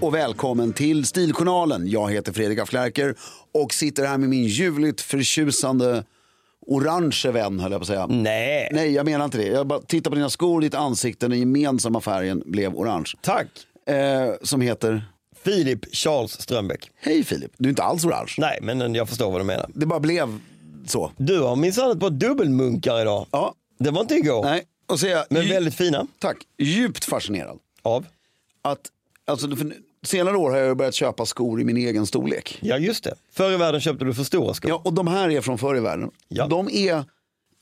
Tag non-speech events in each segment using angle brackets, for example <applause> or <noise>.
Och välkommen till Stiljournalen. Jag heter Fredrik af och sitter här med min ljuvligt förtjusande orange vän höll jag på att säga. Nej. Nej, jag menar inte det. Jag bara tittar på dina skor, ditt ansikte, den gemensamma färgen blev orange. Tack. Eh, som heter, Filip Charles Strömbäck. hej Filip, du är inte alls orange. Nej, men jag förstår vad du menar. Det bara blev så. Du har minsann ett par dubbelmunkar idag. Ja, Det var inte igår. nej. Och så är jag Men väldigt fina. tack, djupt fascinerad. Av? Att, alltså, för senare år har jag börjat köpa skor i min egen storlek. Ja, just det. Förr i världen köpte du för stora skor. Ja, och de här är från förr i världen. Ja. De är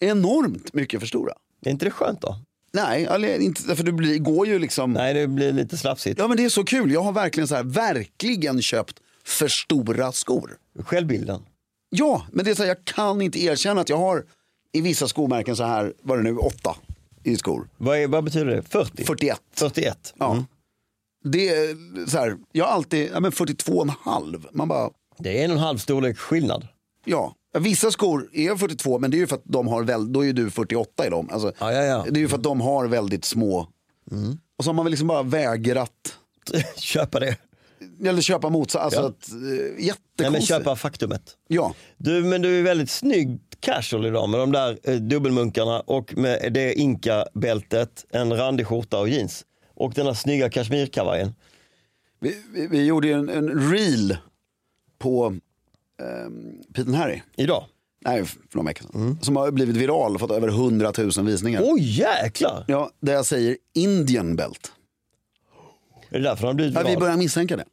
enormt mycket för stora. Är inte det skönt då? Nej, inte, för det blir, går ju liksom... Nej, det blir lite slafsigt. Ja men det är så kul, jag har verkligen så här, verkligen köpt för stora skor. Självbilden. Ja, men det är så här, jag kan inte erkänna att jag har i vissa skomärken så här, vad är det nu, åtta i skor. Vad, är, vad betyder det? 40? 41. 41? Ja. Mm. Det är så här, jag har alltid, ja men 42,5. Man bara, Det är en och en halv storlek skillnad. ja. Vissa skor är 42 men det är ju för att de har väl, då är ju du 48 i dem. Alltså, Ja, ja, ja. Det är ju för att de har väldigt små. Och så har man väl liksom bara vägrat, <laughs> köpa det. eller köpa motsats. Alltså Ja. att, eh, jättekonstigt. Nej, men köpa faktumet. Ja, Du, men du är väldigt snygg casual idag med de där eh, dubbelmunkarna och med det inka-bältet, en randig skjorta och jeans. Och den här snygga kashmirkavajen. vi, vi, vi gjorde ju en, en reel på um, Pete Harry. Idag. Nej, för några veckor sedan. Som har blivit viral och fått över 100 000 visningar. Oj jäklar! Ja, där jag säger Indian belt. Är det därför han har blivit Ja, vi viral? börjar misstänka det.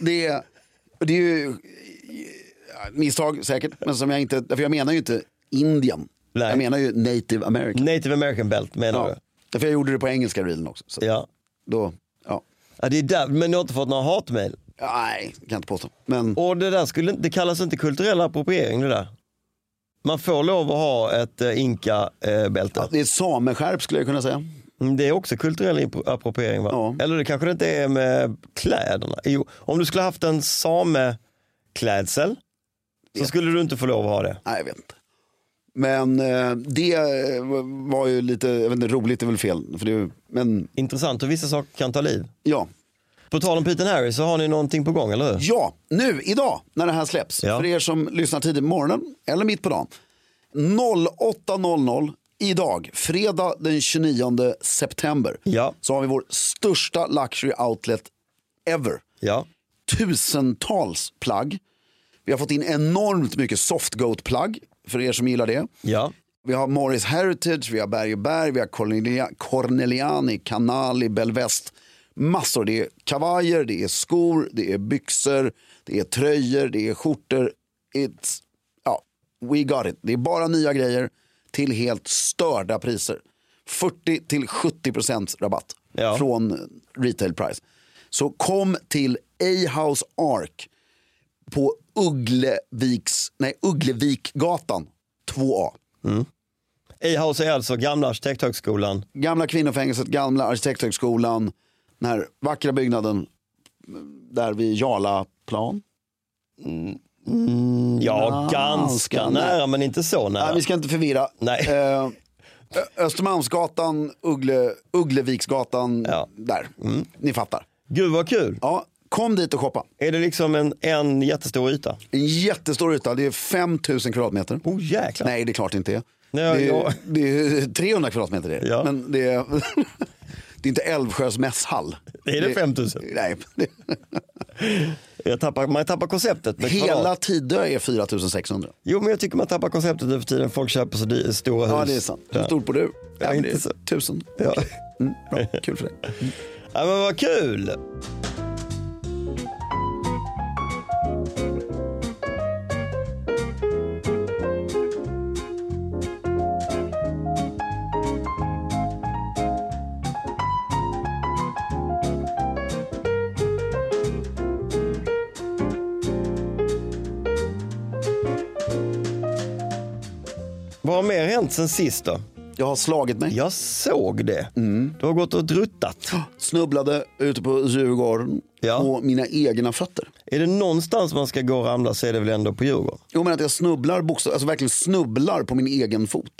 Det är, det är ju misstag säkert, men som jag inte, för jag menar ju inte Indien. Nej. Jag menar ju native American. Native American belt menar Ja. Därför jag gjorde det på engelska reelen också. Så du? Ja. Då, ja. ja det är där, men du har inte fått några hatmejl? Nej, kan jag inte påstå. Men Och det där skulle, det kallas inte kulturell appropriering det där? Man får lov att ha ett eh, inka-bälte. ja, det är sameskärp skulle jag kunna säga. Mm, Det är också kulturell appro- appropriering va? Ja. Eller det kanske det inte är med kläderna. Jo, om du skulle haft en sameklädsel så skulle du inte få lov att ha det. Nej, jag vet inte. Men eh, det eh, var ju lite, jag vet inte, roligt är väl fel. För det, men Intressant hur vissa saker kan ta liv. ja, På tal om Peter Harry så har ni någonting på gång, eller hur? Ja, nu, idag, när det här släpps. Ja. För er som lyssnar tidigt på morgonen eller mitt på dagen. 08.00 idag, fredag den 29 september. Ja. Så har vi vår största luxury outlet ever. Ja. Tusentals plagg. Vi har fått in enormt mycket softgoat-plagg för er som gillar det. Ja. Vi har Morris Heritage, vi har Berg och Berg, vi har Cornelia, Corneliani, Canali, Belvest. Massor. Det är kavajer, det är skor, det är byxor, det är tröjor, det är skjortor. It's, ja, we got it. Det är bara nya grejer till helt störda priser. 40 till 70 procents rabatt Ja. från retail price. Så kom till A-House Ark på Uggleviks, nej, Ugglevikgatan 2A. A-House är alltså gamla arkitekthögskolan. Gamla kvinnofängelset, gamla arkitekthögskolan, den här vackra byggnaden där vid Jarlaplan. Ja, Ganska ganska nära. nära men inte så nära. Nej, vi ska inte förvirra. Nej. Eh, Östermalmsgatan, Uggle, Uggleviksgatan, Ja. där. Mm. Ni fattar. Gud vad kul. Ja, kom dit och shoppa. Är det liksom en, en jättestor yta? En jättestor yta, det är 5000 kvadratmeter. Oh jäklar. Nej, det är klart det inte är. Nej, det, är ja. det är 300 kvadratmeter. Det. Ja. Men det är, <laughs> det är inte Älvsjös mässhall. Är det 5000? Nej, Jag tappar, man tappar konceptet hela. Tidö är 4600. Jo men jag tycker man tappar konceptet nu för tiden. Folk köper så stora hus. Ja, det är sant. Hur Ja. stort bor du? Ja, inte så. Tusen. Ja. Mm, bra, kul för dig. ja men vad kul. Vad har mer hänt sen sist då? Jag har slagit mig. Jag såg det. Mm. Du har gått och druttat. Snubblade ute på Djurgården Ja. på mina egna fötter. Är det någonstans man ska gå och ramla så är det väl ändå på Djurgården? Jo men att jag snubblar, bokstav, alltså verkligen snubblar på min egen fot.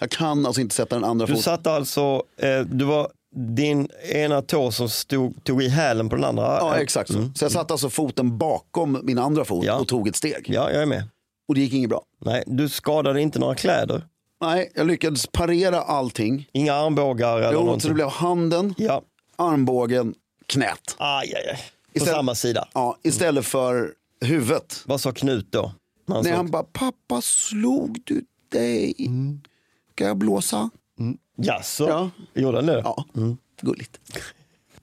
Jag kan alltså inte sätta den andra Mm. Du foten. satte alltså, eh, du var din ena tå som stod, tog i hälen på den andra. Ja Eh, exakt så. Så jag satte alltså foten bakom min andra fot Ja. och tog ett steg. Ja, jag är med. Och det gick inget bra. Nej, du skadade inte några kläder. Nej, jag lyckades parera allting. Inga armbågar eller Jo, så någonting. det blev handen, Ja, armbågen, knät. aj, aj, aj. På Istället- samma sida. Ja, istället för huvudet. Vad sa Knut då? Han Nej, han bara, pappa slog du dig? Ska jag blåsa? Jaså? Ja. Gjorde han det? Ja, gulligt.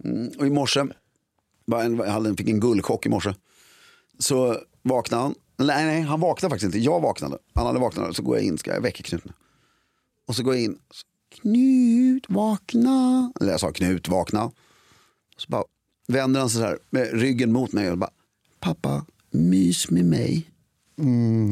Mm, och i morse, jag fick en guldchock i morse. Så vaknade han. Nej, nej, han vaknade faktiskt inte. Jag vaknade. Han hade vaknat. Så går jag in, ska jag väcka Knut nu. Och så går jag in. Knut, vakna. Eller jag sa Knut, vakna. Så bara vänder han sig så här med ryggen mot mig och bara, pappa, mys med mig.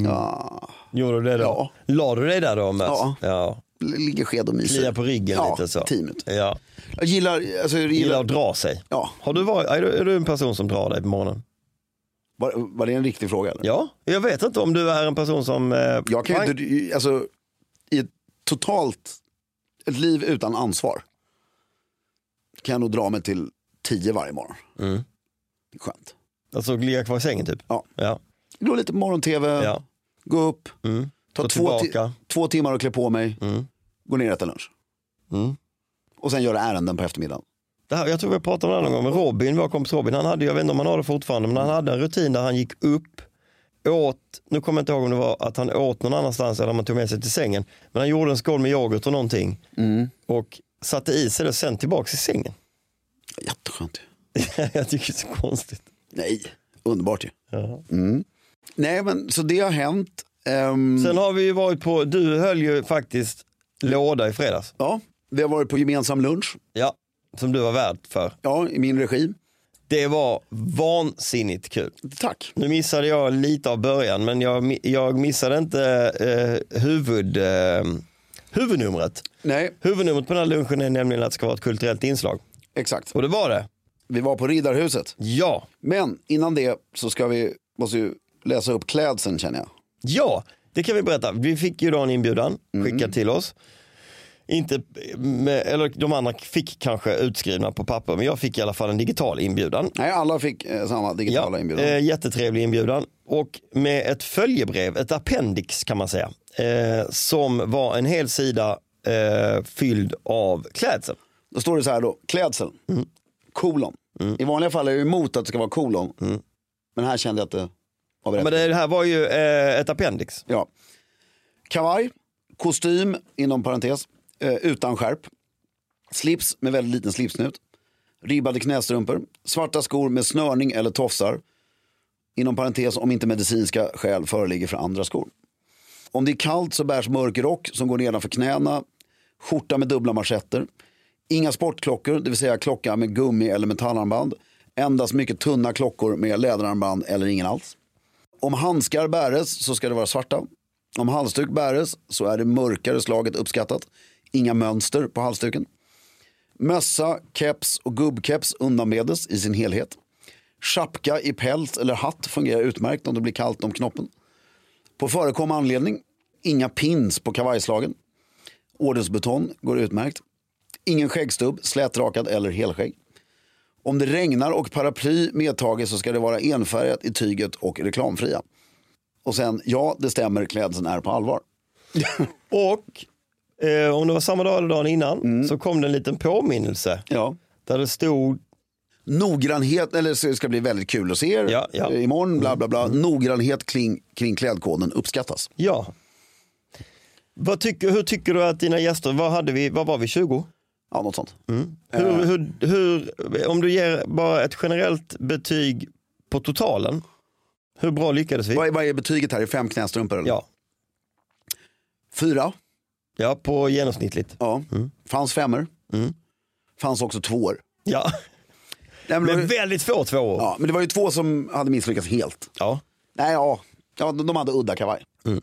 Ja, Gjorde du det då? Ja. La du dig där då? Mats? Ja. ja. ligger sked och myser. Klia på ryggen ja, lite så. minuter. Ja. Jag gillar, alltså, jag Gillar gillar, att dra sig. Ja. Har du varit, är, du, är du en person som drar dig på morgonen? Var, var det en riktig fråga? Eller? Ja, jag vet inte om du är en person som... Eh, Jag kan ju inte, alltså, i ett totalt, ett liv utan ansvar. Kan jag nog dra mig till tio varje morgon. Mm. Det är skönt. Alltså ligga kvar i sängen typ? Ja. Ja. Gå lite på morgon-tv, ja. gå upp, Mm. ta två, ti- två timmar och klä på mig, Mm. gå ner och äta lunch. Mm. Och sen göra ärenden på eftermiddagen. Det här, jag tror vi pratade om det någon gång, men Robin, vår kompis Robin, han hade, jag vet inte om han har det fortfarande, men han hade en rutin där han gick upp, åt, nu kommer jag inte ihåg om det var att han åt någon annanstans eller om han tog med sig till sängen, men han gjorde en skål med yoghurt och någonting och satte i sig det och sen tillbaks i sängen. Jätteskönt <laughs> jag tycker det är så konstigt. Nej, underbart ju. Ja. Nej men så det har hänt. Ehm, Sen har vi ju varit på, du höll ju faktiskt låda i fredags. Ja, vi har varit på gemensam lunch. Ja, som du var värd för. Ja, i min regi. Det var vansinnigt kul. Tack. Nu missade jag lite av början, men jag, jag missade inte eh, huvud, eh, huvudnumret. Nej, Huvudnumret på den här lunchen är nämligen att det ska vara ett kulturellt inslag. exakt. Och det var det. Vi var på Riddarhuset. Ja, Men innan det så ska vi, måste ju läsa upp klädseln känner jag. ja, det kan vi berätta. Vi fick ju då en inbjudan skickad till oss. Inte med, eller de andra fick kanske utskrivna på papper, men jag fick i alla fall en digital inbjudan. Nej, alla fick eh, samma digitala inbjudan. Eh, jättetrevlig inbjudan och med ett följebrev, ett appendix kan man säga, eh, som var en hel sida eh, fylld av klädsel. Då står det så här då, klädsel, Mm. kolon. I vanliga fall är jag emot att det ska vara kolon. Men här kände jag att det var Mm. Men det här var ju eh, ett appendix. Ja. Kavaj, kostym inom parentes, eh, utan skärp. Slips med väldigt liten slipsnut. Ribbade knästrumpor. Svarta skor med snörning eller tofsar. Inom parentes om inte medicinska skäl föreligger för andra skor. Om det är kallt så bärs mörk rock som går nedanför knäna. Skjorta med dubbla marschetter. Inga sportklockor, det vill säga klocka med gummi eller metallarmband. Endast mycket tunna klockor med läderarmband eller ingen alls. Om handskar bäres så ska det vara svarta. Om halsduk bäres så är det mörkare slaget uppskattat. Inga mönster på halsduken. Mössa, keps och gubbkeps undanbedes i sin helhet. Schapka i päls eller hatt fungerar utmärkt om det blir kallt om knoppen. På förekommande anledning, inga pins på kavajslagen. Ordensbetong går utmärkt. Ingen skäggstubb, slätrakad eller helskägg. Om det regnar och paraply medtaget så ska det vara enfärgat i tyget och reklamfria. Och sen, ja det stämmer, klädseln är på allvar. <laughs> Och eh, om det var samma dag eller dagen innan så kom det en liten påminnelse Ja. där det stod Noggrannhet, eller det ska bli väldigt kul att se er Ja, ja. eh, imorgon, bla bla bla. Noggrannhet kring, kring klädkoden uppskattas. ja. Vad tycker, hur tycker du att dina gäster, vad, hade vi, vad var vi, 20? Ja, något sånt. Hur, hur, hur, om du ger bara ett generellt betyg på totalen, hur bra lyckades vi? Vad, är, vad är betyget här? Är fem knästrumpor? Eller? Ja, Fyra? Ja på genomsnittligt. Ja. Mm. Fanns femmer. Fanns också tvåor. Ja, Nej, men, men väldigt få tvåor. ja, men det var ju två som hade misslyckats helt. Ja. Nej, ja. ja de de hade udda kavaj. Mm.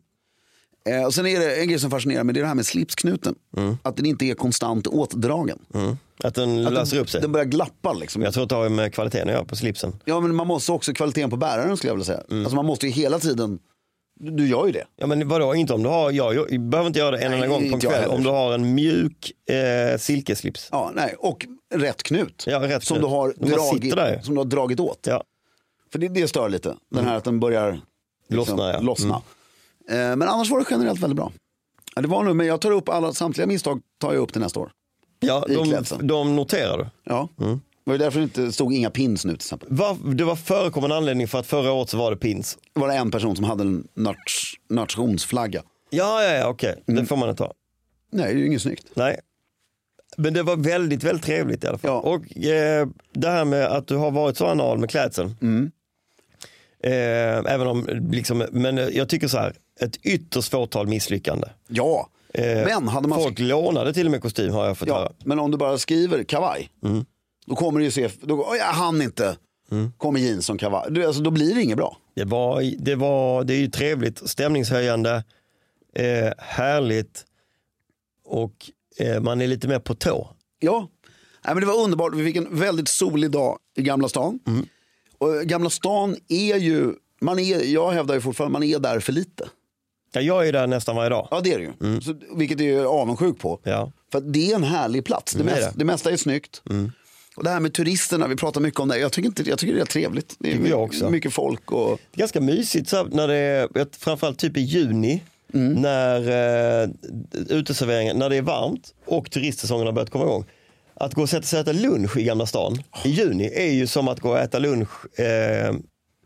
Eh, och sen är det en grej som fascinerar mig, det är det här med slipsknuten. Att den inte är konstant åtdragen. Mm. Att den Att löser den, upp sig. Den börjar glappa liksom. Jag tror att det har med kvaliteten att göra på slipsen. Ja, men man måste också kvaliteten på bäraren skulle jag vilja säga. Mm. Alltså man måste ju hela tiden, du, gör ju det. Ja men vadå, inte om du har, jag, jag behöver inte göra det en enda gång på en kväll. Om du har en mjuk eh, silkeslips. Ja, nej. Och rätt knut. Ja, rätt som, knut. Du har dragit, som du har dragit åt. Ja, För det, det stör lite. Den här att den börjar liksom, Lossna, ja. Mm. lossna. Eh, men annars var det generellt väldigt bra. Ja, det var nog, men jag tar upp alla, samtliga misstag tar jag upp till nästa år. ja de, de noterar du. Ja. Mm. Det var ju därför det inte stod inga pins nu till exempel. Var, det var förekommande anledning för att förra året så var det pins. Var det en person som hade en nats, nationsflagga. Ja, ja, ja okej. Mm. Det får man inte ha. Nej, det är ju inget snyggt. Nej. Men det var väldigt, väldigt trevligt i alla fall. Ja. Och eh, det här med att du har varit så anal med klädseln. Mm. Eh, även om, liksom, men jag tycker så här, ett ytterst fåtal misslyckande. Ja, Eh, men hade man... Folk lånade till och med kostym har jag fått Ja, höra. men om du bara skriver kavaj, Mm. Då kommer det ju se, då, "Oj, jag hann inte, kommer jeans som kavaj. Du, alltså, då blir det inget bra. Det, var, det, var, det är ju trevligt, stämningshöjande, eh, härligt och eh, man är lite mer på tå. Ja, Nej, men det var underbart. Vi fick en väldigt solig dag i Gamla stan. Mm. Och Gamla stan är ju, man är, jag hävdar ju fortfarande, man är där för lite. Ja, jag är där nästan varje dag. Ja det är det ju. Mm. Så, vilket jag är avundsjuk på. Ja. För det är en härlig plats. Det, är mest, det. Mm. det mesta är snyggt. Och det här med turisterna, vi pratar mycket om det. Jag tycker, inte, jag tycker det är trevligt. Det är Tycker jag också. mycket folk och Det är ganska mysigt så när det är, framförallt typ i juni, Mm. när eh, uteserveringen, när det är varmt och turistsäsongen har börjat komma igång. Att gå och sätta sig och äta lunch i Gamla stan i juni är ju som att gå och äta lunch eh,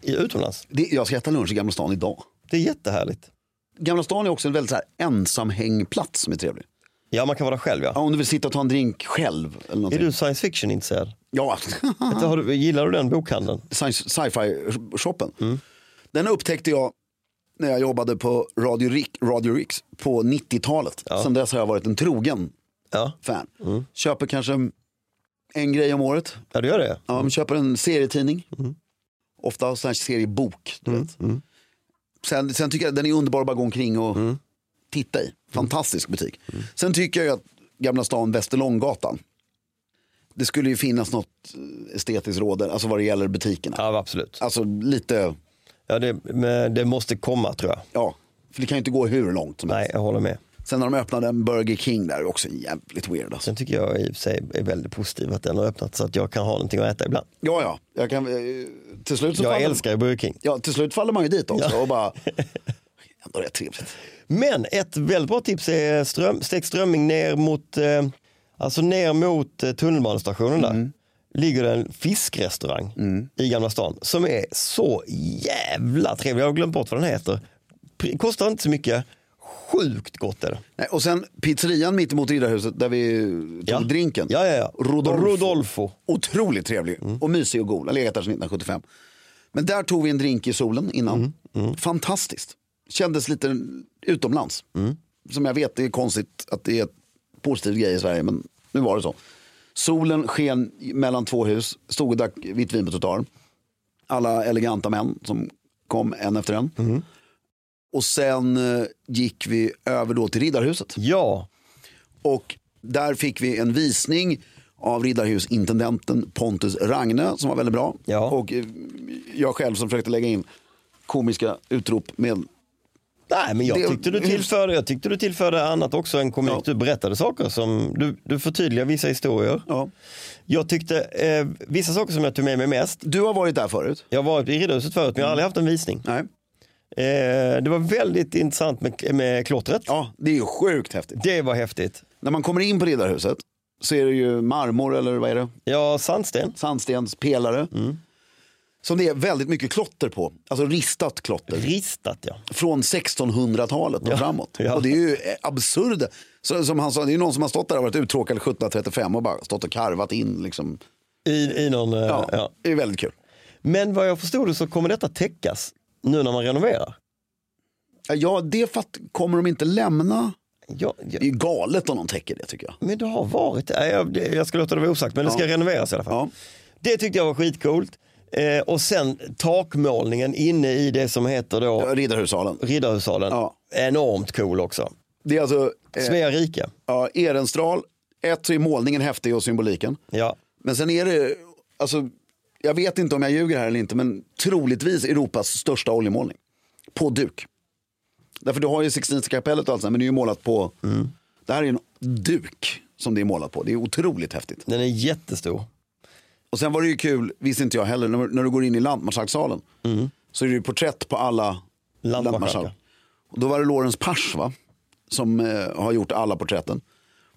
i utomlands. det, jag ska äta lunch i Gamla stan idag. Det är jättehärligt. Gamla stan är också en väldigt så här ensamhängplats som är trevlig. Ja, man kan vara själv Ja, ja. om du vill sitta och ta en drink själv. Eller Är du science fiction intresserad? Ja, Inte, har du, gillar du den bokhandeln? sci- sci-fi-shoppen. Den upptäckte jag när jag jobbade på Radio, Rick, Radio Rix på 90-talet. Sen dess har jag varit en trogen Ja, fan. Köper kanske en grej om året. ja du gör det? Ja, men köper en serietidning. Ofta sån här seriebok. Du vet. Sen, sen tycker jag den är underbar att bara gå omkring och titta i. Fantastisk butik. Sen tycker jag att Gamla stan, Västerlånggatan. Det skulle ju finnas något eh, estetiskt råd alltså vad det gäller butikerna. Ja, absolut. Alltså lite, Ja, det, men det måste komma tror jag. ja, för det kan ju inte gå hur långt som helst. Nej, jag håller med. Sen när de öppnade en Burger King där, också jävligt weird. Alltså. Sen tycker jag i och för sig är väldigt positiv att den har öppnat så att jag kan ha någonting att äta ibland. Ja, ja. Jag, kan, eh, till slut så Jag faller, älskar Burger King. Ja, till slut faller man ju dit också och bara, <laughs> ändå rätt trevligt. Men ett väldigt bra tips är ström, stekt strömming ner mot, eh, alltså ner mot eh, tunnelbanestationen där. Ligger det en fiskrestaurang i Gamla stan som är så jävla trevlig. Jag har glömt bort vad den heter. Kostar inte så mycket. Sjukt gott är det. Nej, och sen pizzerian mitt emot Riddarhuset där vi tog Ja. drinken. Ja, ja, ja. Rodolfo. Rodolfo. Otroligt trevlig och mysig och god. Har legat där sedan 1975. Men där tog vi en drink i solen innan. Fantastiskt. Kändes lite utomlands. Som jag vet det är konstigt att det är ett positiv grej i Sverige men nu var det så. Solen sken mellan två hus, stod och drack vitt vin på trottoaren. Alla eleganta män som kom en efter en. Och sen eh, gick vi över då till Riddarhuset. Ja, Och där fick vi en visning av Riddarhusintendenten Pontus Ragne som var väldigt bra. Ja. Och eh, jag själv som försökte lägga in komiska utrop med Nej, men jag Det- tyckte, du tillförde, jag tyckte du tillförde annat också än komik. Ja. Du berättade saker som, du, du förtydligade vissa historier. Ja. Jag tyckte, eh, vissa saker som jag tog med mig mest, Du har varit där förut? jag har varit i Riddarhuset förut men jag har aldrig haft en visning. Nej. Eh, det var väldigt intressant med, med klottret. Ja, det är ju sjukt häftigt. Det var häftigt. När man kommer in på Riddarhuset så är det ju marmor eller vad är det? Ja, sandsten. Sandstenspelare. Som det är väldigt mycket klotter på. Alltså ristat klotter. Ristat ja. Från 1600-talet och Ja, framåt. ja. Och det är ju absurt. Så, som han sa, det är någon som har stått där och varit uttråkad 1735 och bara stått och karvat in. Liksom. I, i någon, eh, Ja, ja. Det är väldigt kul. Men vad jag förstod det så kommer detta täckas nu när man renoverar. Ja, det fatt, kommer de inte lämna. Ja, Det ja, är ju galet om de täcker det tycker jag. men det har varit, nej, jag, det- jag ska låta det vara osagt men det ska Ja. renoveras i alla fall. Ja. Det tyckte jag var skitcoolt. Eh, och sen takmålningen inne i det som heter då Riddarhussalen. Riddarhussalen. Ja. Enormt cool också. Det är alltså eh, Svea rike. ja, Ehrenstral. Ett så är målningen häftig och symboliken. Ja. Men sen är det, alltså, jag vet inte om jag ljuger här eller inte, men troligtvis Europas största oljemålning. På duk. Därför du har ju Sixtinska kapellet och allt sånt, men det är ju målat på, det här är en duk som det är målat på. Det är otroligt häftigt. Den är jättestor. Och sen var det ju kul, visste inte jag heller, när, när du går in i lantmarskalkssalen så är det ju porträtt på alla Lantmarskalkar. lantmarskalkar. Och då var det Lorentz Pars va? som eh, har gjort alla porträtten.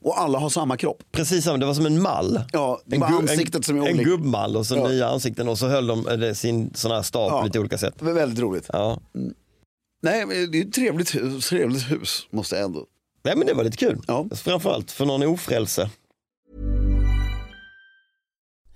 Och alla har samma kropp. Precis det var som en mall. Ja, det en, var ansiktet som är en, gubbmall och så Ja. nya ansikten och så höll de eh, sin sån här stav Ja. på lite olika sätt. Det var väldigt roligt. Ja. Nej, men det är ett trevligt hus, trevligt hus måste jag ändå. Nej men det var lite kul. Ja. Framförallt för någon ofrälse.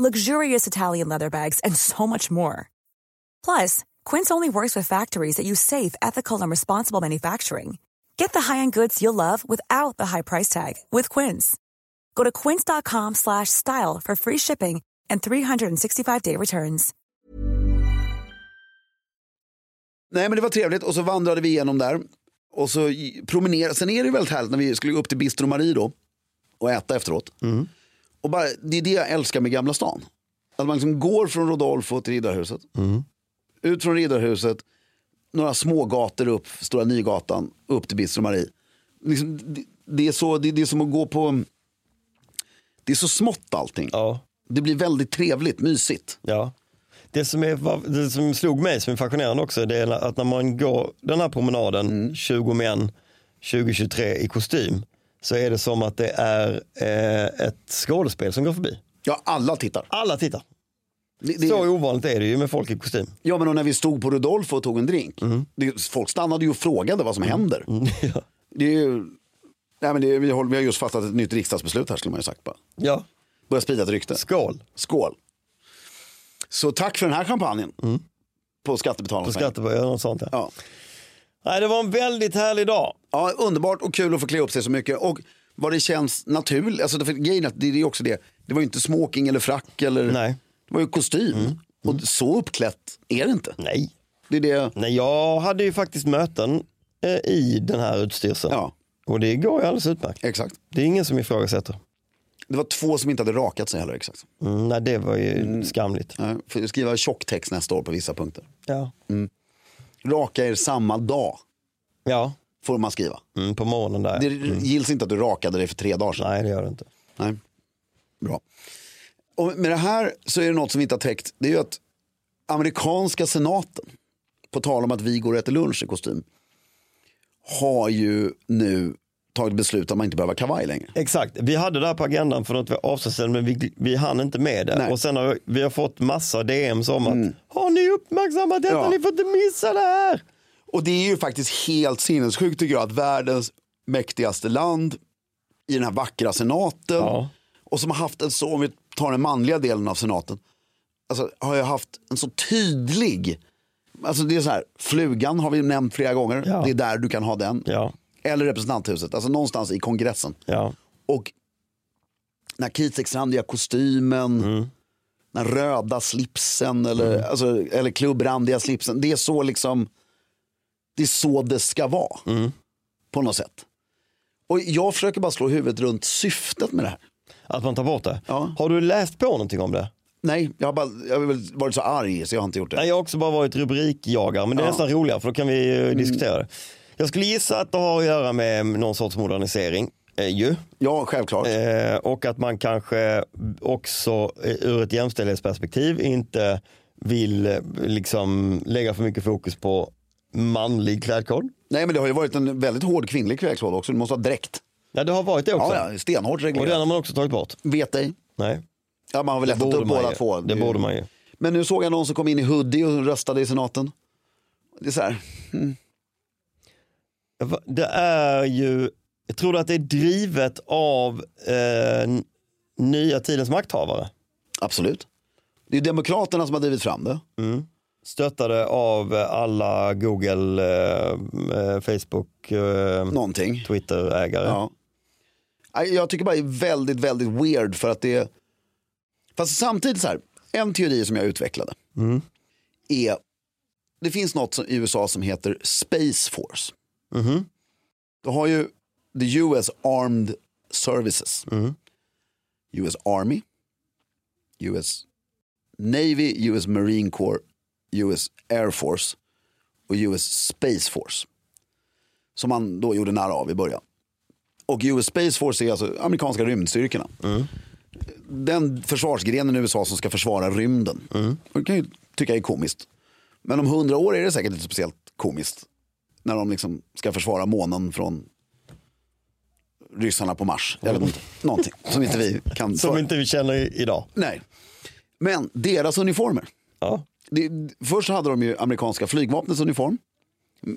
luxurious Italian leather bags, and so much more. Plus, Quince only works with factories that use safe, ethical, and responsible manufacturing. Get the high-end goods you'll love without the high price tag with Quince. Go to quince.com slash style for free shipping and 365-day returns. Nej men det var trevligt och så vandrade vi igenom där. Och så promenerade, sen är det ju väldigt härligt när vi skulle gå upp till Bistro Marie då. Och äta efteråt. Mm. Och bara, det är det jag älskar med Gamla stan. Att man liksom går från Rodolfo till Riddarhuset. Ut från Riddarhuset, några små gator upp, Stora Nygatan, upp till Bistro Marie. Liksom, det, det, är så, det, det är som att gå på, det är så smått allting. Ja. Det blir väldigt trevligt, mysigt. Ja. Det som, är, det som slog mig som är fascinerande också det är att när man går den här promenaden Mm. 20 män 2023 i kostym så är det som att det är eh, ett skådespel som går förbi. Ja, alla tittar. Alla tittar. Det, det, Så ovanligt är det ju med folk i kostym. Ja, men när vi stod på Rudolf och tog en drink. Det, folk stannade ju och frågade vad som händer. <laughs> Ja. Det är ju, nej, men det vi, har, vi har just fattat ett nytt riksdagsbeslut här skulle man ju sagt bara. ja. Börja sprida ett rykte. Skål Skål. Så tack för den här champagnen. På på skattebetalarnas och sånt. Ja. Ja. Nej, det var en väldigt härlig dag. ja, underbart och kul att få klä upp sig så mycket. Och vad det känns naturligt. Alltså, för grejen det är också det. Det var ju inte smoking eller frack. Eller, Nej. Det var ju kostym. Och så uppklätt är det inte. Nej. Det är det. Nej, jag hade ju faktiskt möten eh, i den här utstyrseln. Ja, Och det går ju alldeles utmärkt. exakt. Det är ingen som ifrågasätter. Det var två som inte hade rakat sig heller exakt. Mm, nej, det var ju skamligt. Nej, får skriva tjocktext nästa år på vissa punkter. Ja, Raka er samma dag ja. får man skriva. Mm, på morgonen där. Det gills inte att du rakade dig för tre dagar sedan. Nej, det gör det inte. Nej. Bra. Och med det här så är det något som vi inte har täckt. Det är ju att amerikanska senaten, på tal om att vi går och äter lunch i kostym, har ju nu tagit beslut att man inte behöver kavaj längre. Exakt, vi hade det här på agendan för något avsnitt sedan men vi, vi hann inte med det. Nej. Mm. Och sen har vi, vi har fått massa DMs om att har ni uppmärksammat detta? Ja. Ni får inte missa det här. Och det är ju faktiskt helt sinnessjukt tycker jag att världens mäktigaste land i den här vackra senaten Ja. och som har haft en så, om vi tar den manliga delen av senaten, alltså har jag haft en så tydlig, alltså det är så här, flugan har vi nämnt flera gånger, Ja. det är där du kan ha den. Ja, Eller representanthuset, alltså någonstans i kongressen. ja. Och den här kritstrecksrandiga kostymen, den röda slipsen eller, alltså, eller klubbrandiga slipsen. Det är så liksom, det är så det ska vara. På något sätt. Och jag försöker bara slå huvudet runt syftet med det här. Att man tar bort det. Ja. Har du läst på någonting om det? Nej, jag har, bara, jag har varit så arg så jag har inte gjort det. Nej, jag har också bara varit rubrikjagare, men det är Ja. nästan roligare för då kan vi Mm. eh, diskutera det. Jag skulle gissa att det har att göra med någon sorts modernisering. Eh, ju. Ja, självklart. Eh, och att man kanske också eh, ur ett jämställdhetsperspektiv inte vill eh, liksom lägga för mycket fokus på manlig klädkod. Nej, men det har ju varit en väldigt hård kvinnlig kvällskod också. Du måste ha dräkt. Ja, det har varit det också. Ja, ja, stenhårt och den reglerat. har man också tagit bort. Vet ej. Nej, Ja, man har väl det lättat upp båda ju. två. Det borde man ju. Men nu såg jag någon som kom in i hoodie och röstade i senaten. Det är så här, Va- Det är ju, jag tror att det är drivet av eh, nya tidens makthavare. absolut. Det är Demokraterna som har drivit fram det. Stöttade av alla Google, eh, eh, Facebook, eh, Någonting. Twitter-ägare. Ja. Jag tycker bara det är väldigt, väldigt weird för att det. Fast samtidigt så här, en teori som jag utvecklade är, det finns något som, i USA som heter Space Force. Mhm. Du har ju the US Armed Services. US Army, US Navy, US Marine Corps, US Air Force och US Space Force. Som man då gjorde nära av i början. Och US Space Force är alltså amerikanska rymdstyrkorna. Den försvarsgrenen i USA som ska försvara rymden. Och Det kan ju tycka är komiskt. Men om hundra år är det säkert inte speciellt komiskt. När de liksom ska försvara månen från ryssarna på Mars. Eller någonting som inte vi kan... Som inte vi känner idag. Nej. Men deras uniformer. Ja. Det, först hade de ju amerikanska flygvapnets uniform.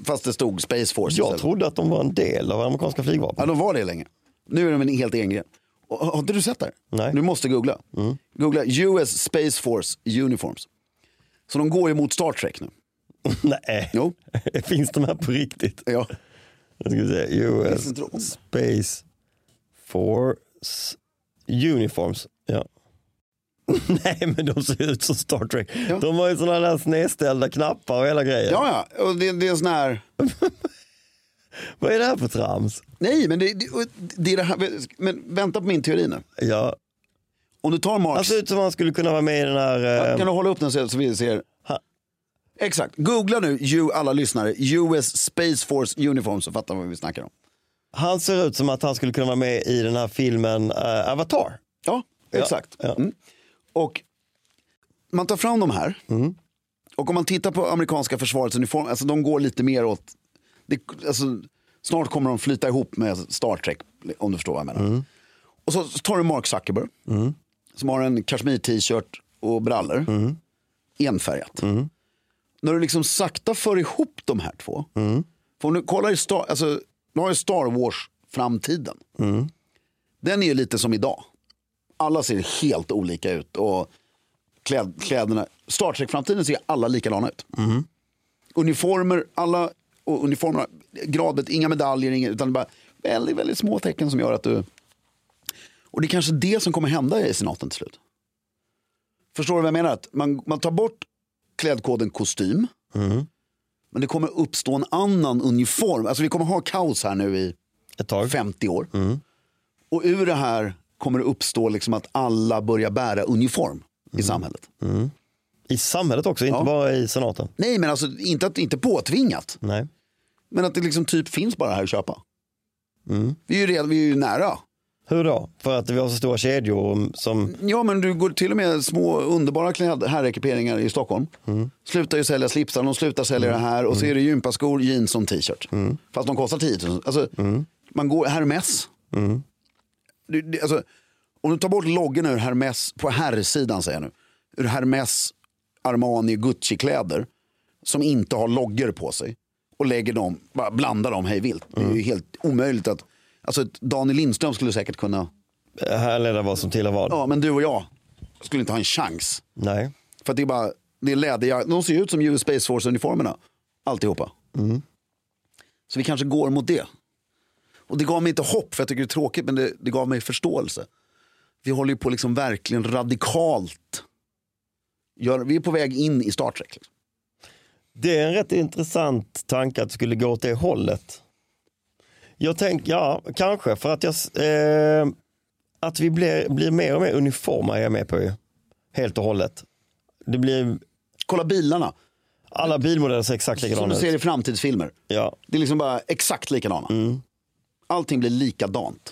Fast det stod Space Force. Jag istället. trodde att de var en del av amerikanska flygvapnet. Ja, de var det länge. Nu är de en helt egen grej. Har inte du sett det? Nej. Mm. Du måste googla. Googla US Space Force Uniforms. Så de går ju mot Star Trek nu. <laughs> Nej, Jo. <laughs> finns de här på riktigt? Ja. Jag ska se, US? Space Force Uniforms. Ja. <laughs> Nej men de ser ut som Star Trek. Ja. De har ju sådana där snedställda knappar och hela grejen. Ja, ja. Och det, det är sån här... Vad är det här för trams? Nej, men det, det, det är det här. Men vänta på min teori nu. Ja. Om du tar Marx... Han ser ut som han skulle kunna vara med i den här... eh, Kan du hålla upp den så så vi ser? Exakt. Googla nu, you, alla lyssnare, US Space Force Uniform så fattar vad vi snackar om. Han ser ut som att han skulle kunna vara med i den här filmen eh, Avatar. Ja, exakt. ja. Mm. Och man tar fram de här. Och om man tittar på amerikanska försvarets uniform, alltså de går lite mer åt, det, alltså, snart kommer de flyta ihop med Star Trek, om du förstår vad jag menar. Och så tar du Mark Zuckerberg som har en kashmir-t-shirt och brallor. Enfärgat. När du liksom sakta för ihop de här två. För om du kollar i Star, alltså, du har ju Star Wars-framtiden. Den är ju lite som idag. Alla ser helt olika ut. Och kläd, kläderna, Star Trek-framtiden ser alla likadana ut. Uniformer, alla och uniformerna, gradet, inga medaljer, inga, utan bara väldigt, väldigt små tecken som gör att du... Och det är kanske det som kommer hända i senaten till slut. Förstår du vad jag menar? Att man, man tar bort klädkoden kostym. Men det kommer uppstå en annan uniform. Alltså vi kommer ha kaos här nu i Ett tag. 50 år. Och ur det här kommer det uppstå liksom att alla börjar bära uniform i samhället. I samhället också, inte Ja. bara i senaten. Nej, men alltså inte, att, inte påtvingat. Nej. Men att det liksom typ finns bara här att köpa. Vi, är ju redan, vi är ju nära. Hur då? För att vi har så stora kedjor som... Ja, men du går till och med små underbara kläd, herrekiperingar i Stockholm. Slutar ju sälja slipsar, de slutar sälja det här och så är det gympaskor, jeans och t-shirt. Fast de kostar 10 000. Alltså, Man går, Hermes. Det, det, alltså, om du tar bort loggen ur Hermes, på herrsidan säger jag nu, ur Hermes, Armani, Gucci-kläder som inte har loggor på sig och lägger dem, bara blandar dem hej vilt. Det är ju helt omöjligt att, alltså Daniel Lindström skulle säkert kunna, Härleda vad som tillhör vad. ja men du och jag skulle inte ha en chans. Nej. För att det är bara, det är läderjackor, de ser ju ut som US Space Force-uniformerna. Alltihopa. Så vi kanske går mot det. Och det gav mig inte hopp, för jag tycker det är tråkigt, men det, det gav mig förståelse. Vi håller ju på liksom verkligen radikalt. Gör, vi är på väg in i Star Trek. Liksom. Det är en rätt intressant tanke att det skulle gå åt det hållet. Jag tänker, ja, kanske för att jag, eh, att vi blir, blir mer och mer uniforma är jag med på ju. Helt och hållet. Det blir, Kolla bilarna, alla bilmodeller ser exakt som likadana du ser ut. i framtidsfilmer. Ja. Det är liksom bara exakt likadana. Allting blir likadant.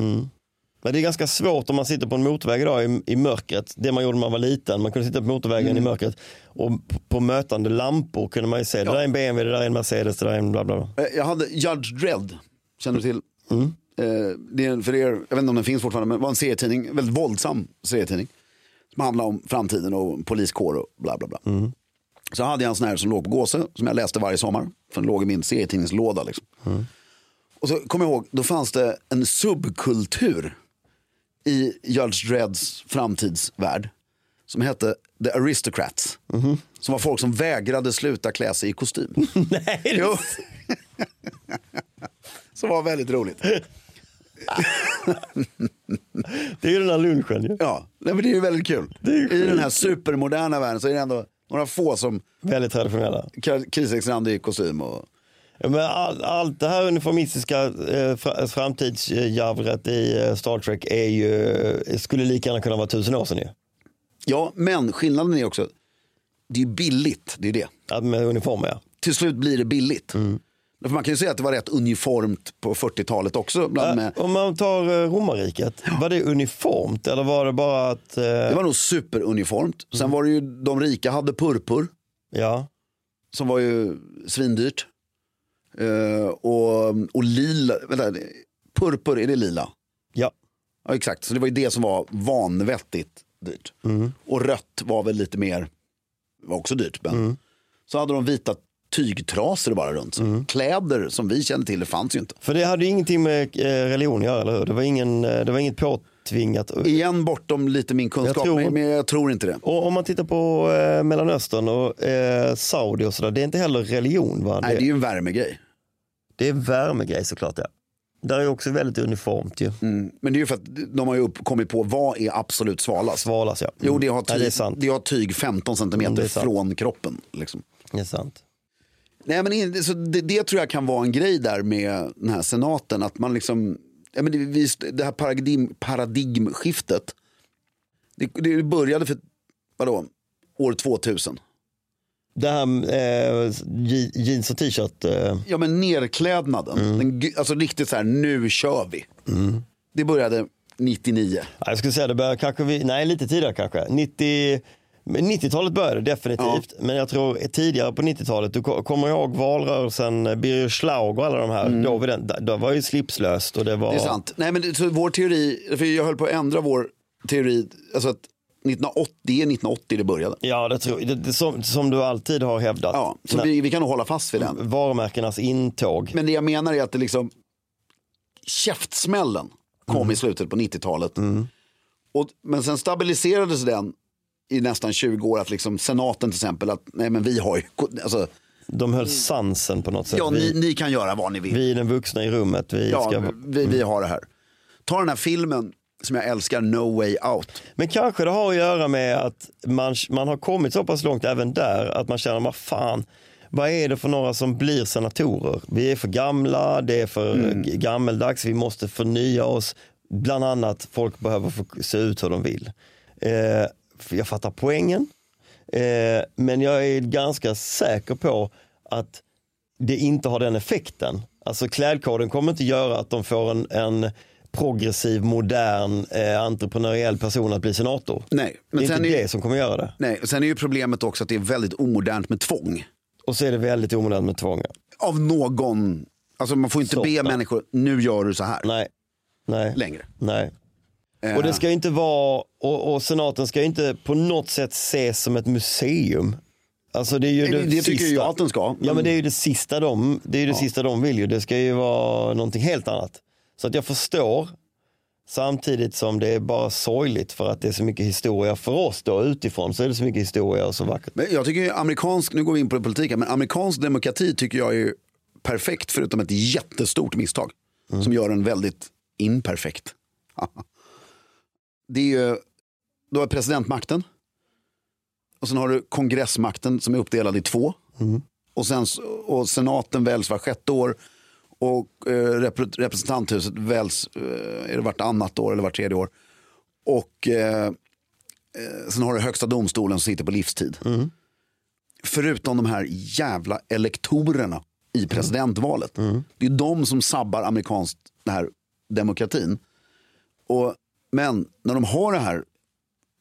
Men det är ganska svårt om man sitter på en motorväg idag i, i mörkret. Det man gjorde när man var liten. Man kunde sitta på motorvägen i mörkret. Och på, mötande lampor kunde man ju se. Det där är en BMW, det där är en Mercedes, det där är en bla bla bla. Eh, Jag hade Judge Dredd, känner du till? Eh, Det är en, för er, jag vet inte om den finns fortfarande, men det var en serietidning, väldigt våldsam serietidning. Som handlar om framtiden och poliskår och bla bla bla. Så hade jag en sån här som låg på Gåse, som jag läste varje sommar. För den låg i min serietidningslåda. Liksom. Och så kommer jag ihåg, då fanns det en subkultur i Judge Dredds framtidsvärld. Som hette The Aristocrats. Som var folk som vägrade sluta klä sig i kostym. <laughs> Nej. <laughs> Som var väldigt roligt. det är ju den här lunchen ju. Ja, nej, men det är ju väldigt kul. I den här supermoderna världen så är det ändå några få som Väldigt traditionella. Kriseksrand i kostym. Och... Ja, Men all, allt det här uniformistiska eh, fra- framtidsjavret i eh, Star Trek är ju, eh, skulle lika gärna kunna vara tusen år sedan ju. Ja, men skillnaden är också, det är billigt. Det är det. Att Med uniformer ja. Till slut blir det billigt. För man kan ju säga att det var rätt uniformt på 40-talet också. Bland med, Om man tar eh, romarriket, var det uniformt eller var det bara att, eh, det var nog superuniformt. Sen var det ju, de rika hade purpur. ja, som var ju svindyrt. Eh, och, och lila, vänta, purpur, är det lila? ja, Ja exakt, så det var ju det som var vanvettigt dyrt. Och rött var väl lite mer, var också dyrt. Men. Så hade de vita tygtrasor bara runt sig. Kläder som vi kände till, det fanns ju inte. för det hade ingenting med eh, religion att göra, eller hur? Det var, ingen, eh, det var inget påtvingat. Igen bortom lite min kunskap, Jag tror- men, jag tror inte det. Och om man tittar på eh, Mellanöstern och eh, Saudi och sådär, det är inte heller religion va? Nej, det är ju en värmegrej. det är värmegrej såklart ja. Där är också väldigt uniformt ju. Mm. Men det är ju för att de har ju upp, kommit på vad är absolut svalast. Svalas ja. Jo, det har, tyg, det är sant. det har tyg 15 Mm, centimeter det sant. från kroppen. Liksom. Det är sant. Nej, men så det, det tror jag kan vara en grej där med den här senaten. Att man liksom, ja, men det, visst, det här paradigm, paradigmskiftet. Det, det började för, vadå, år 2000. Det här eh, je- jeans och t-shirt. Eh, Ja men nerklädnaden, den, gu- alltså riktigt så här, nu kör vi. Det började 99. ja, jag skulle säga det började kanske, vi, nej lite tidigare kanske. 90, men 90-talet började definitivt. Men jag tror tidigare på 90-talet, du ko- kommer ihåg valrörelsen, eh, Birger Schlaug och alla de här. Då, var den, då var ju slipslöst och det var... Det är sant. Nej men det, så vår teori, för jag höll på att ändra vår teori, alltså att 1980, det är 1980 det började. Ja, det tror det, det, som, som du alltid har hävdat. Ja, så När- vi, vi kan nog hålla fast vid den. Varumärkenas intåg. Men det jag menar är att det liksom käftsmällen kom Mm. i slutet på 90-talet. Och, men sen stabiliserades den i nästan 20 år att liksom senaten till exempel att nej men vi har ju, alltså, De höll sansen på något sätt. ja ni, ni kan göra vad ni vill. vi är den vuxna i rummet. Vi ja, ska... vi, vi har det här. Ta den här filmen som jag älskar, No Way Out. Men kanske det har att göra med att man, man har kommit så pass långt även där att man känner, vad fan, vad är det för några som blir senatorer? Vi är för gamla, det är för Mm. gammeldags, vi måste förnya oss. Bland annat, folk behöver få se ut hur de vill. Eh, jag fattar poängen, eh, men jag är ganska säker på att det inte har den effekten. Alltså klädkoden kommer inte göra att de får en, en progressiv, modern, eh, entreprenöriell person att bli senator. Nej, men det är inte är, det som kommer göra det. nej, sen är ju problemet också att det är väldigt omodernt med tvång. Och så är det väldigt omodernt med tvång. Av någon, alltså man får inte Så, be nej. människor, nu gör du så här Nej, nej, längre. nej. Eh, Och det ska ju inte vara, och, och senaten ska ju inte på något sätt ses som ett museum. Alltså det är ju Det- det, det tycker sista. jag att den ska, Ja men- men det är ju det sista de, det är det sista de vill ju. Det ska ju vara någonting helt annat. Så att jag förstår, samtidigt som det är bara sorgligt för att det är så mycket historia för oss då utifrån så är det så mycket historia och så vackert. Men jag tycker ju amerikansk, nu går vi in på politiken, men amerikansk demokrati tycker jag är perfekt förutom ett jättestort misstag. Som gör den väldigt imperfekt. <laughs> det är ju, du har presidentmakten. Och sen har du kongressmakten som är uppdelad i två. Och, sen, och senaten väljs var sjätte år. Och eh, repre- representanthuset väljs eh, är det vartannat år eller vart tredje år. Och eh, Sen har du högsta domstolen som sitter på livstid. Förutom de här jävla elektorerna i presidentvalet. Det är de som sabbar amerikansk den här demokratin. Och, men när de har det här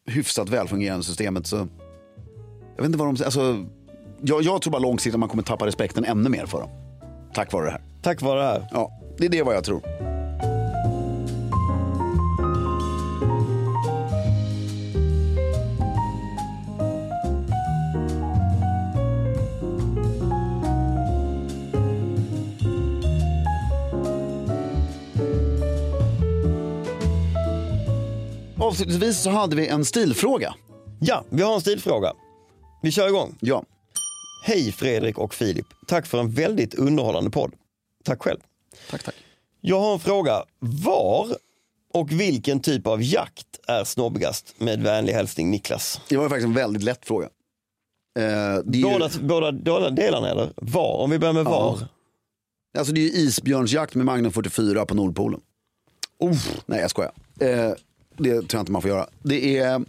hyfsat välfungerande systemet så... Jag vet inte vad de. Alltså, jag, jag tror bara långsiktigt att man kommer tappa respekten ännu mer för dem. Tack vare det här. Tack vare det här. Ja, det är det vad jag tror. Avslutningsvis så hade vi en stilfråga. Ja, vi har en stilfråga. Vi kör igång. Ja, Hej Fredrik och Filip. Tack för en väldigt underhållande podd. Tack själv. tack tack. Jag har en fråga. Var och vilken typ av jakt är snobbigast? Med vänlig hälsning Niklas. Det var ju faktiskt en väldigt lätt fråga. Eh, det är ju- Båda, båda, båda delarna eller? Var? Om vi börjar med var. Alltså det är ju isbjörnsjakt med Magnum 44 på Nordpolen. Nej jag skojar. Eh, det tror jag inte man får göra. Det är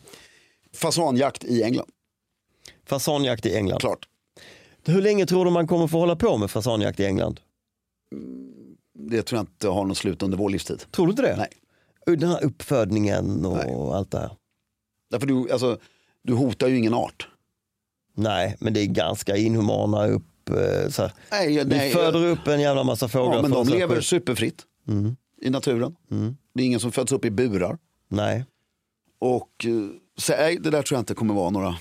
fasanjakt i England, Fasanjakt i England. klart. Hur länge tror du man kommer få hålla på med fasanjakt i England? Det tror jag inte har något slut under vår livstid. Tror du inte det? Nej. Den här uppfödningen och Nej. allt det här. Därför du, alltså, du hotar ju ingen art. Nej, men det är ganska inhumana upp... eh, Så här. Nej, Vi nej, föder upp en jävla massa fåglar. ja, men de lever superfritt i naturen. Det är ingen som föds upp i burar. Nej, Och eh, så, nej, det där tror jag inte kommer vara några.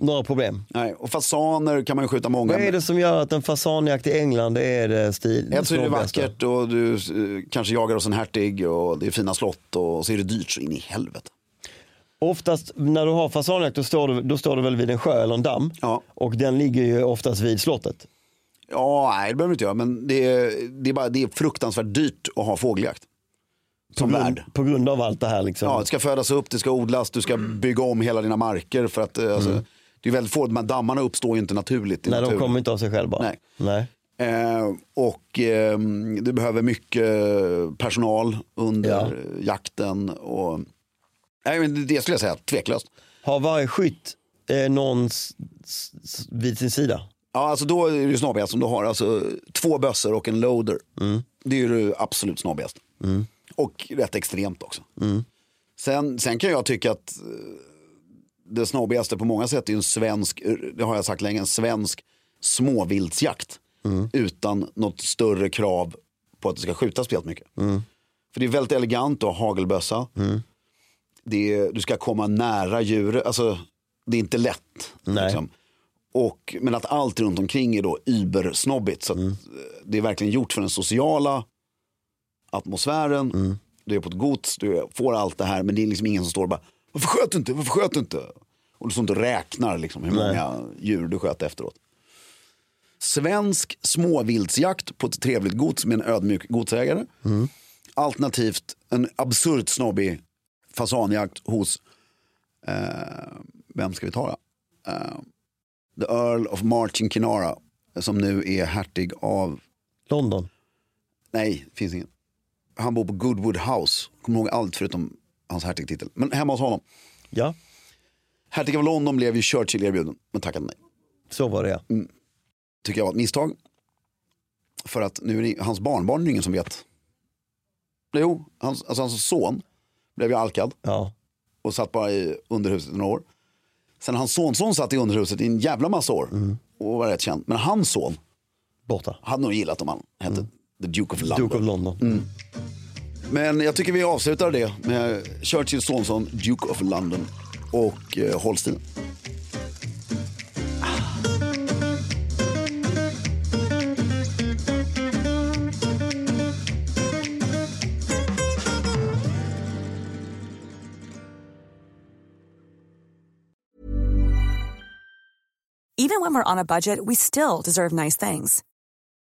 några problem. Nej. Och fasaner kan man ju skjuta många. Vad är det som gör att en fasanjakt i England är det stil? Så är det vackert och du eh, kanske jagar hos en hertig och det är fina slott och så är det dyrt så in i helvete. Oftast när du har fasanjakt då står, du, då står du väl vid en sjö eller en damm. Ja. Och den ligger ju oftast vid slottet. Ja, nej det behöver du inte göra men det är, det är, bara, det är fruktansvärt dyrt att ha fågeljakt. Som på, grund, värd. på grund av allt det här. Liksom. Ja, det ska födas upp, det ska odlas, du ska bygga om hela dina marker för att eh, alltså, det är väldigt få, de här dammarna uppstår ju inte naturligt i Nej, de naturen. kommer inte av sig själv bara. Nej. Nej. Eh, och eh, du behöver mycket personal under Ja. jakten. Och, nej, men det- skulle jag säga, tveklöst. Har varje skytt eh, någon vid sin sida? Ja, alltså då är det ju snobbigast om du har alltså, två bössor och en loader. Det är ju absolut snobbigast. Och rätt extremt också. Sen, sen kan jag tycka att eh, det snobbigaste på många sätt är en svensk, eh, det har jag sagt länge, en svensk småviltsjakt. Utan något större krav på att det ska skjutas speciellt mycket. För det är väldigt elegant att ha hagelbössa. det är, du ska komma nära djuret. Alltså, det är inte lätt. Nej. Liksom. Och, men att allt runt omkring är då übersnobbigt. Så Mm. eh, det är verkligen gjort för den sociala atmosfären. Mm. Du är på ett gods, du får allt det här. Men det är liksom ingen som står och bara, varför sköt du inte? Varför sköt du inte? Och du står inte och räknar liksom, hur många djur du sköt efteråt. Svensk småviltsjakt på ett trevligt gods med en ödmjuk godsägare. Alternativt en absurt snobbig fasanjakt hos, eh, vem ska vi ta då? Eh, The Earl of Marching Kinara som nu är hertig av, London. nej, finns ingen. Han bor på Goodwood House, kommer ihåg allt förutom hans hertigtitel. Men hemma hos honom. Ja, Hertig av London blev ju Churchill erbjuden, men tackade nej. så var det ja. Tycker jag var ett misstag. För att nu är det, hans barnbarn är det ingen som vet. Jo, hans, alltså hans son blev ju alkad ja. och satt bara i underhuset i några år. Sen hans sonson satt i underhuset i en jävla massa år och var rätt känd. Men hans son Borta. hade nog gillat om han hette The Duke of London. Duke of London. Men jag tycker vi avslutar det med Churchills sonson Duke of London och eh, Holstein. Even when we're on a budget, we still deserve nice things.